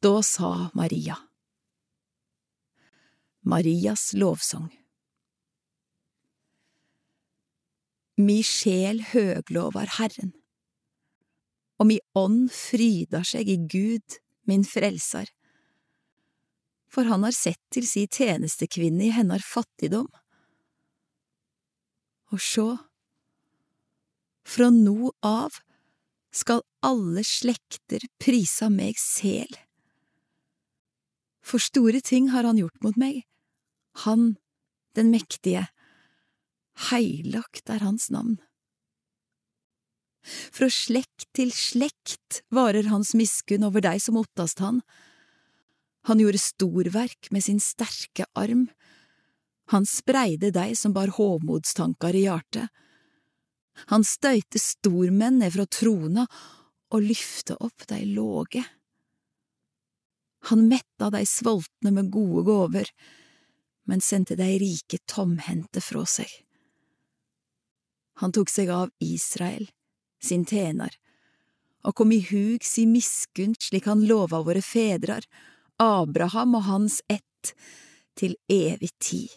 Da sa Maria. Marias lovsang Mi sjel høglovar Herren, og mi ånd frydar seg i Gud, min frelsar, for han har sett til si tjenestekvinne i hennar fattigdom. Og sjå, fra no av skal alle slekter prisa meg sel. For store ting har han gjort mot meg, han, den mektige, heilagt er hans navn. Fra slekt til slekt varer hans miskunn over deg som ottast han. Han gjorde storverk med sin sterke arm. Han spreide deg som bar hovmodstanker i hjertet. Han støyte stormenn ned fra trona og lyfte opp dei låge. Han metta dei sultne med gode gåver, men sendte dei rike tomhendte fra seg. Han tok seg av Israel, sin tjener, og kom i hug si miskunn slik han lova våre fedrar, Abraham og hans ett, til evig tid.